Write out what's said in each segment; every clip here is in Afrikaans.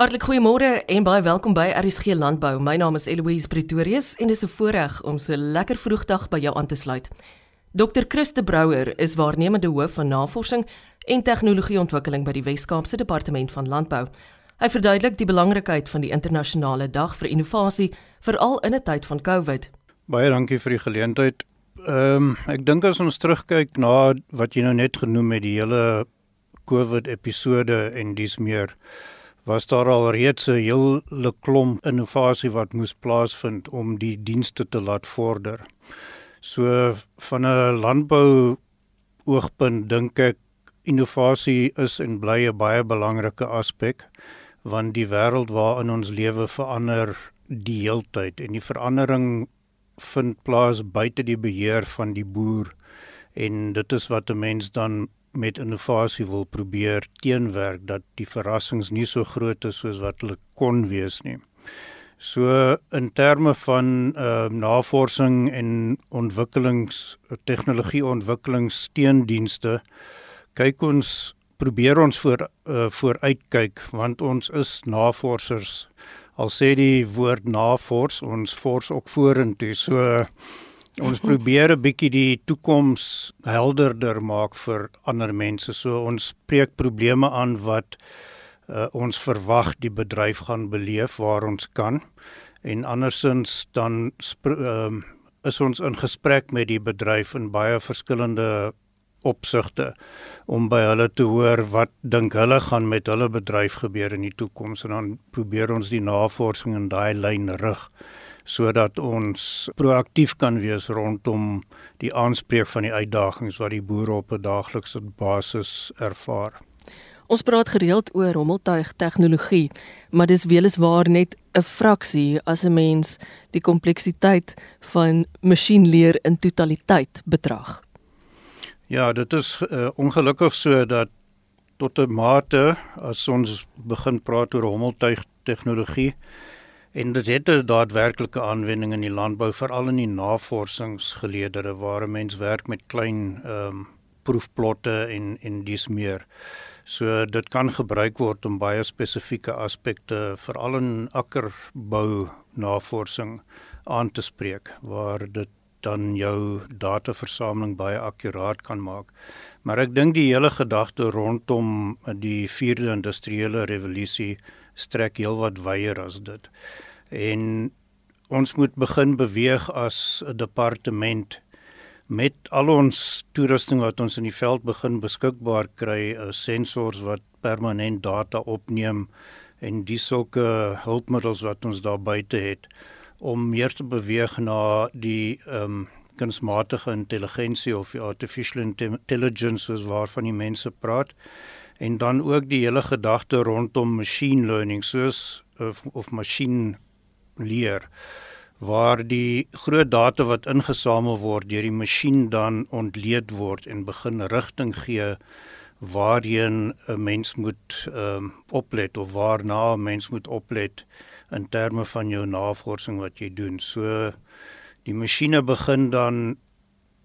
Hartlik goeiemôre en baie welkom by RSG Landbou. My naam is Eloise Pretorius en dit is 'n voorreg om so lekker vroegdag by jou aan te sluit. Dr. Christe Brouwer is waarnemende hoof van navorsing en tegnologieontwikkeling by die Wes-Kaapse Departement van Landbou. Hy verduidelik die belangrikheid van die internasionale dag vir innovasie, veral in 'n tyd van COVID. Baie dankie vir die geleentheid. Ehm um, ek dink as ons terugkyk na wat jy nou net genoem het, die hele COVID episode en dis meer was daar al reeds 'n hele klomp innovasie wat moes plaasvind om die dienste te laat vorder. So van 'n landbou oogpunt dink ek innovasie is en bly 'n baie belangrike aspek want die wêreld waarin ons lewe verander die heeltyd en die verandering vind plaas buite die beheer van die boer en dit is wat 'n mens dan met innovasie wil probeer teenwerk dat die verrassings nie so groot is soos wat hulle kon wees nie. So in terme van uh, navorsing en ontwikkelings tegnologie ontwikkelingssteendienste kyk ons probeer ons voor uh, vooruitkyk want ons is navorsers al sê die woord navors ons fors ook vorentoe so Ons probeer 'n bietjie die toekoms helderder maak vir ander mense. So ons spreek probleme aan wat uh, ons verwag die bedryf gaan beleef waar ons kan. En andersins dan uh, is ons in gesprek met die bedryf in baie verskillende opsigte om by hulle te hoor wat dink hulle gaan met hulle bedryf gebeur in die toekoms en dan probeer ons die navorsing in daai lyn rig sodat ons proaktief kan wees rondom die aanspreek van die uitdagings wat die boere op 'n daaglikse basis ervaar. Ons praat gereeld oor rommeltuig tegnologie, maar dis weliswaar net 'n fraksie as 'n mens die kompleksiteit van masjienleer in totaliteit betrag. Ja, dit is uh, ongelukkig so dat tot 'n mate as ons begin praat oor rommeltuig tegnologie En dit het 'n daadwerklike aanwending in die landbou, veral in die navorsingsgeleedere waar 'n mens werk met klein ehm um, proefplotte en en dis meer. So dit kan gebruik word om baie spesifieke aspekte veral in akkerbou navorsing aan te spreek waar dit dan jou dataversameling baie akkuraat kan maak. Maar ek dink die hele gedagte rondom die 4de industriële revolusie strek heelwat wyer as dit. En ons moet begin beweeg as 'n departement met al ons toerusting wat ons in die veld begin beskikbaar kry, sensors wat permanent data opneem en dis sulke hulpmiddels wat ons daar buite het om meer te beweeg na die ehm um, kunsmatige intelligensie of die artificial intelligence soos waarvan die mense praat en dan ook die hele gedagte rondom machine learning soos of, of machine leer waar die groot data wat ingesamel word deur die masjien dan ontleed word en begin rigting gee waarheen 'n mens moet ehm um, oplet of waarna 'n mens moet oplet in terme van jou navorsing wat jy doen. So die masjiene begin dan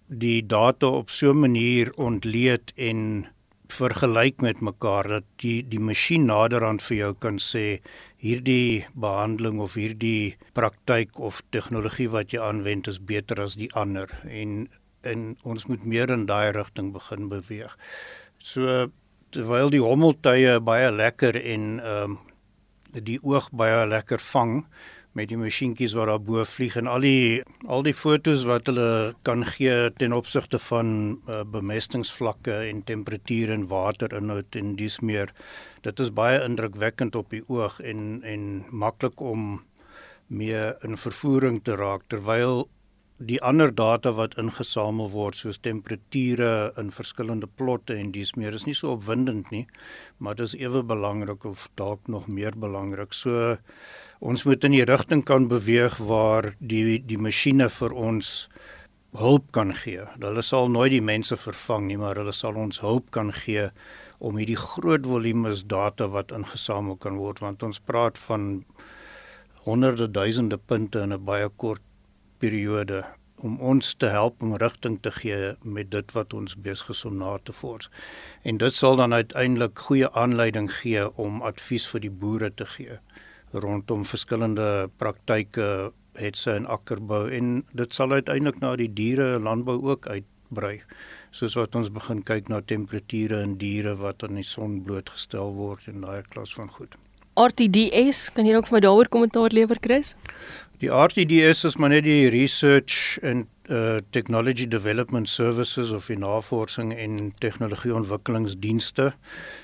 die data op so 'n manier ontleed en vergelyk met mekaar dat die die masjien naderhand vir jou kan sê hierdie behandeling of hierdie praktyk of tegnologie wat jy aanwend is beter as die ander en en ons moet meer in daai rigting begin beweeg. So terwyl die hommeltuie baie lekker en ehm um, die oog baie lekker vang, met die masjienkies wat daar bo vlieg en al die al die fotos wat hulle kan gee ten opsigte van uh, bemestingsvlakke en temperatuur en waterinhoud en dis meer dit is baie indrukwekkend op die oog en en maklik om mee in vervoering te raak terwyl die ander data wat ingesamel word soos temperature in verskillende plotte en dis meer is nie so opwindend nie maar dit is ewe belangrik of dalk nog meer belangrik so ons moet in die rigting kan beweeg waar die die masjiene vir ons hulp kan gee. Hulle sal nooit die mense vervang nie, maar hulle sal ons hulp kan gee om hierdie groot volumes data wat ingesamel kan word want ons praat van honderde duisende punte in 'n baie kort periode om ons te help om rigting te gee met dit wat ons besig is om na te vors. En dit sal dan uiteindelik goeie aanleiding gee om advies vir die boere te gee rondom verskillende praktyke het sy in akkerbou en dit sal uiteindelik na die diere landbou ook uitbrei soos wat ons begin kyk na temperature in diere wat aan die son blootgestel word en daai klas van goed. RTDS, kan jy ook vir my daaroor kommentaar lewer Chris? Die RTDS is maar net die research and uh technology development services of die navorsing en tegnologie ontwikkelingsdienste.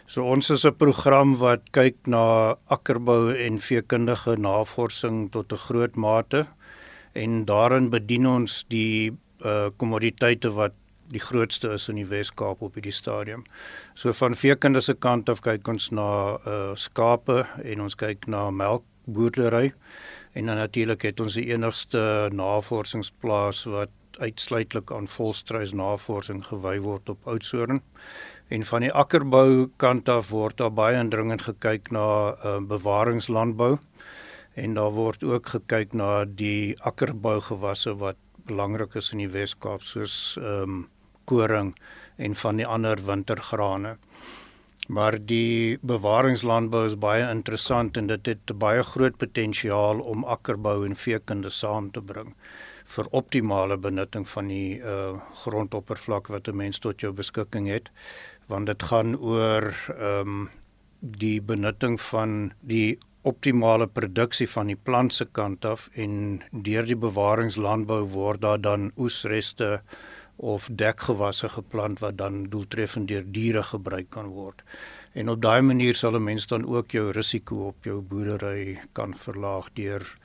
So ons is 'n program wat kyk na akkerbou en veekundige navorsing tot 'n groot mate en daarin bedien ons die uh kommoditeite wat die grootste is in die Wes-Kaap op hierdie stadium. So van veekunde se kant af kyk ons na uh skape en ons kyk na melkboerdery en dan natuurlik het ons die enigste navorsingsplaas wat uitsluitlik aan volstruis navorsing gewy word op Oudtshoorn. En van die akkerbou kant af word daar baie indringend gekyk na uh, bewaringslandbou en daar word ook gekyk na die akkerbougewasse wat belangrik is in die Wes-Kaap soos ehm um, koring en van die ander wintergrane. Maar die bewaringslandbou is baie interessant en dit het baie groot potensiaal om akkerbou en veekunde saam te bring vir optimale benutting van die uh grondoppervlak wat 'n mens tot jou beskikking het. Want dit gaan oor ehm um, die benutting van die optimale produksie van die plant se kant af en deur die bewaringslandbou word daar dan oesreste of dekgewasse geplant wat dan doeltreffend deur diere gebruik kan word. En op daai manier sal 'n mens dan ook jou risiko op jou boerdery kan verlaag deur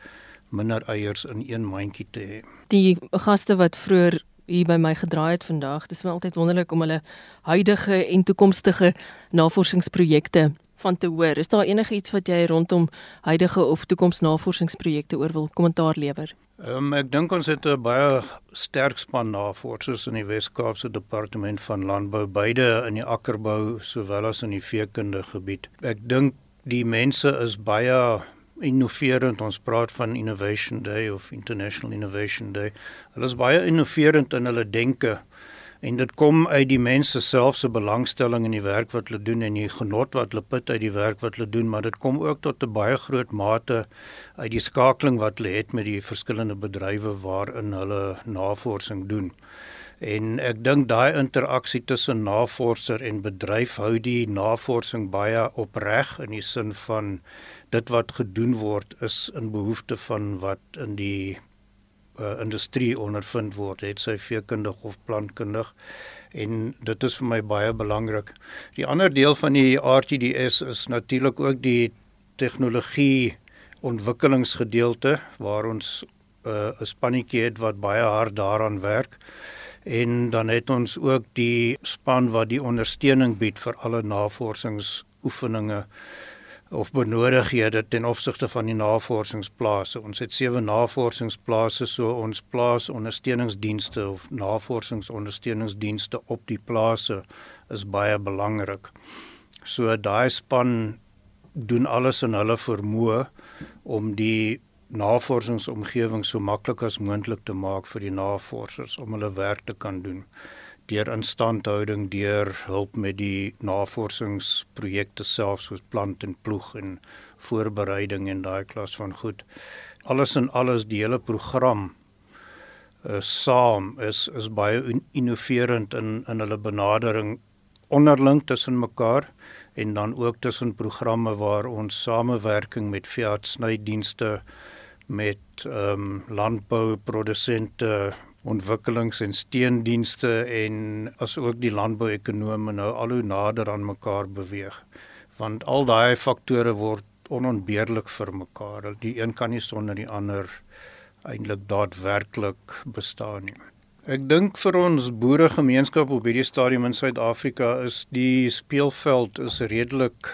minder eiers in een mandjie te hê. Die gaste wat vroeër hier by my gedraai het vandag, dis my altyd wonderlik om hulle huidige en toekomstige navorsingsprojekte van te hoor. Is daar enige iets wat jy rondom huidige of toekomsnavorsingsprojekte oor wil kommentaar lewer? Um, ek dink ons het 'n baie sterk span navorsers in die Wes-Kaapse Departement van Landbou, beide in die akkerbou sowel as in die veekundige gebied. Ek dink die mense is baie innoverend. Ons praat van Innovation Day of International Innovation Day. Hulle is baie innoverend in hulle denke en dit kom uit die mense self se belangstelling in die werk wat hulle doen en die genot wat hulle put uit die werk wat hulle doen, maar dit kom ook tot 'n baie groot mate uit die skakeling wat hulle het met die verskillende bedrywe waarin hulle navorsing doen. En ek dink daai interaksie tussen navorser en bedryf hou die navorsing baie opreg in die sin van dit wat gedoen word is in behoefte van wat in die uh, industrie ondervind word, het sy veekundig of plantkundig. En dit is vir my baie belangrik. Die ander deel van die RTDS is natuurlik ook die tegnologie ontwikkelingsgedeelte waar ons uh, 'n spannetjie het wat baie hard daaraan werk. En dan het ons ook die span wat die ondersteuning bied vir alle navorsingsoefeninge of benodighede ten opsigte van die navorsingsplase. Ons het sewe navorsingsplase, so ons plaas ondersteuningsdienste of navorsingsondersteuningsdienste op die plase is baie belangrik. So daai span doen alles in hulle vermoë om die navorsingsomgewing so maklik as moontlik te maak vir die navorsers om hulle werk te kan doen deur instandhouding, deur hulp met die navorsingsprojekte self soos plant en ploeg en voorbereiding en daai klas van goed. Alles in alles die hele program uh, saam is is baie innoverend in in hulle benadering onderling tussen mekaar en dan ook tussen programme waar ons samewerking met veeartsnydienste met ehm um, landbouprodusente ontwikkelings en steendienste en asook die landbouekonome nou al hoe nader aan mekaar beweeg. Want al daai faktore word onontbeerlik vir mekaar. Die een kan nie sonder die ander eintlik daadwerklik bestaan nie. Ek dink vir ons boeregemeenskap op hierdie stadium in Suid-Afrika is die speelveld is redelik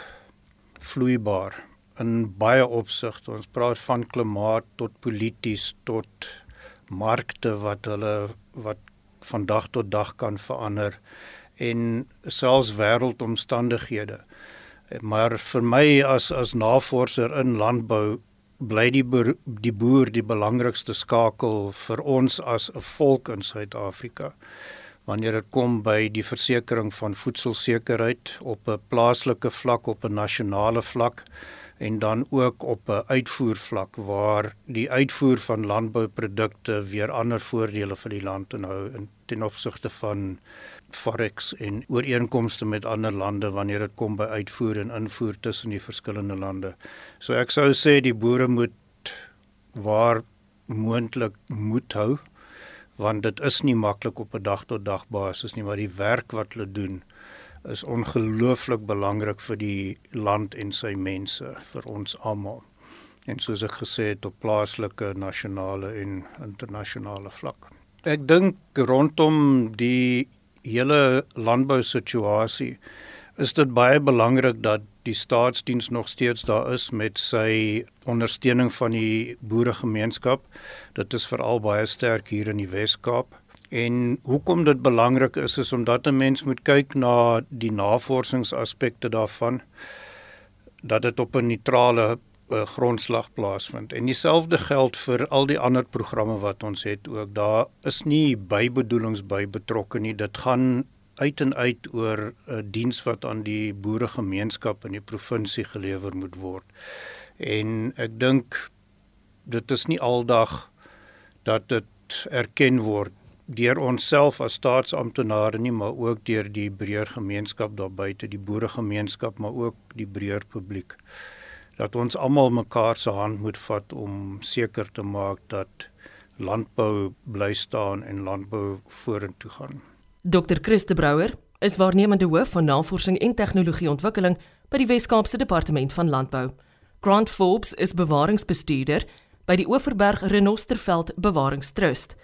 vloeibaar in baie opsigte. Ons praat van klimaat tot polities tot markte wat hulle wat van dag tot dag kan verander en selfs wêreldomstandighede. Maar vir my as as navorser in landbou bly die boer, die boer die belangrikste skakel vir ons as 'n volk in Suid-Afrika. Wanneer dit kom by die versekering van voedselsekerheid op 'n plaaslike vlak, op 'n nasionale vlak en dan ook op 'n uitvoervlak waar die uitvoer van landbouprodukte weer ander voordele vir die land inhou in ten opsigte van forex en ooreenkomste met ander lande wanneer dit kom by uitvoer en invoer tussen die verskillende lande. So ek sou sê die boere moet waar moontlik moed hou want dit is nie maklik op 'n dag tot dag basis nie maar die werk wat hulle doen is ongelooflik belangrik vir die land en sy mense vir ons almal. En soos ek gesê het op plaaslike, nasionale en internasionale vlak. Ek dink rondom die hele landbou situasie is dit baie belangrik dat die staatsdiens nog steeds daar is met sy ondersteuning van die boeregemeenskap. Dit is veral baie sterk hier in die Wes-Kaap. En hoekom dit belangrik is is omdat 'n mens moet kyk na die navorsingsaspekte daarvan dat dit op 'n neutrale uh, grondslag plaasvind. En dieselfde geld vir al die ander programme wat ons het ook. Daar is nie bybedoelings by betrokke nie. Dit gaan uit en uit oor 'n uh, diens wat aan die boeregemeenskap in die provinsie gelewer moet word. En ek dink dit is nie aldag dat dit erken word deur onsself as staatsamptenare nie, maar ook deur die breër gemeenskap daar buite, die boeregemeenskap, maar ook die breër publiek dat ons almal mekaar se hand moet vat om seker te maak dat landbou bly staan en landbou vorentoe gaan. Dr. Christe Brouwer is waarnemende hoof van navorsing en tegnologieontwikkeling by die Wes-Kaapse Departement van Landbou. Grant Forbes is bewaringsbestuurder by die Oeverberg Renosterveld Bewaringstrust.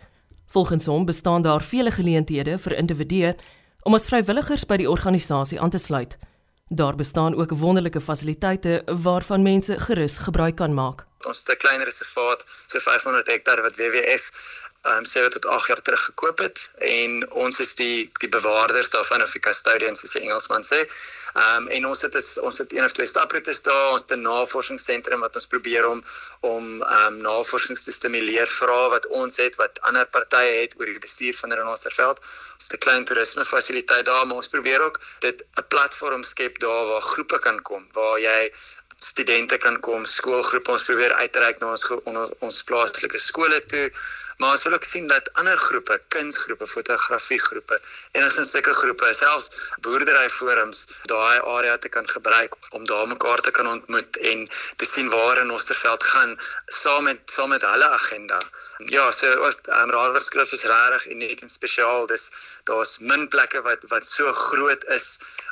Volgens hom bestaan daar vele geleenthede vir individue om as vrywilligers by die organisasie aan te sluit. Daar bestaan ook wonderlike fasiliteite waarvan mense gerus gebruik kan maak. Ons 'n klein reservaat, so 500 hektaar wat WWF um ehm, 7 tot 8 jaar terug gekoop het en ons is die die bewaarders daarvan of die custodians soos die Engelsman sê. Um en ons het is ons het een of twee staproetes daar, ons het 'n navorsingsentrum wat ons probeer om om um navorsings te stimuleer vra wat ons het wat ander partye het oor die bestuur van Renosterveld. Ons het 'n klein toerisme fasiliteit daar, maar ons probeer ook dit 'n platform skep daar waar groepe kan kom waar jy studente kan kom, skoolgroepe ons probeer uitreik na ons ons, plaaslike skole toe. Maar ons wil ook sien dat ander groepe, kunsgroepe, fotografiegroepe en ons sulke groepe, selfs boerderyforums, daai area te kan gebruik om daar mekaar te kan ontmoet en te sien waar in Osterveld gaan saam met saam met hulle agenda. Ja, so ons um, raadverskrif is regtig uniek en spesiaal. Dis daar's min plekke wat wat so groot is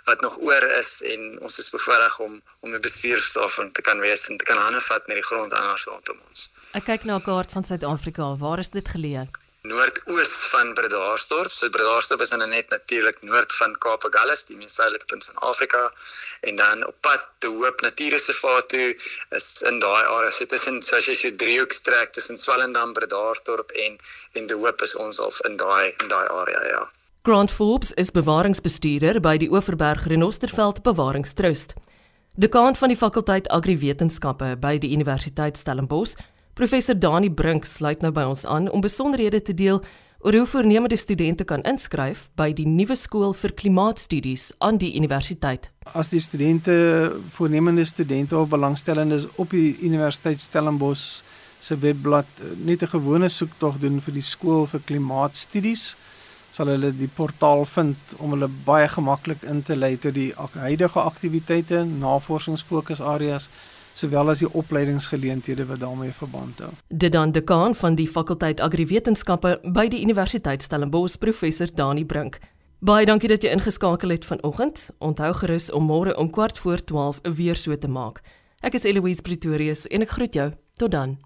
wat nog oor is en ons is bevoorreg om om 'n bestuur daarvan te kan wees en te kan hande vat met die grond anders rondom ons. Ek kyk na 'n kaart van Suid-Afrika. Waar is dit geleë? Noordoos van Bredasdorp. So Bredasdorp is net natuurlik noord van Kaapagallus, die mees suidelike punt van Afrika. En dan op pad te Hoop Natuurreservaat toe is in daai area. So tussen soos jy so driehoek trek tussen Swellendam, Bredasdorp en en De Hoop is ons al in daai in daai area, ja. Grant Forbes is bewaringsbestuurder by die Oeverberg Renosterveld Bewaringstrust. Dekaan van die fakulteit Agriwetenskappe by die Universiteit Stellenbosch, professor Dani Brink sluit nou by ons aan om besonderhede te deel oor hoe voornemende studente kan inskryf by die nuwe skool vir klimaatstudies aan die universiteit. As die studente voornemende studente of belangstellendes op die Universiteit Stellenbosch se webblad net 'n gewone soektog doen vir die skool vir klimaatstudies, sal hulle die portaal vind om hulle baie gemaklik in te lei tot die huidige aktiwiteite, navorsingsfokusareas sowel as die opleidingsgeleenthede wat daarmee verband hou. Dit dan dekaan van die fakulteit Agriwetenskappe by die Universiteit Stellenbosch, professor Dani Brink. Baie dankie dat jy ingeskakel het vanoggend. Onthou gerus om môre om kwart voor 12 weer so te maak. Ek is Eloise Pretorius en ek groet jou. Tot dan.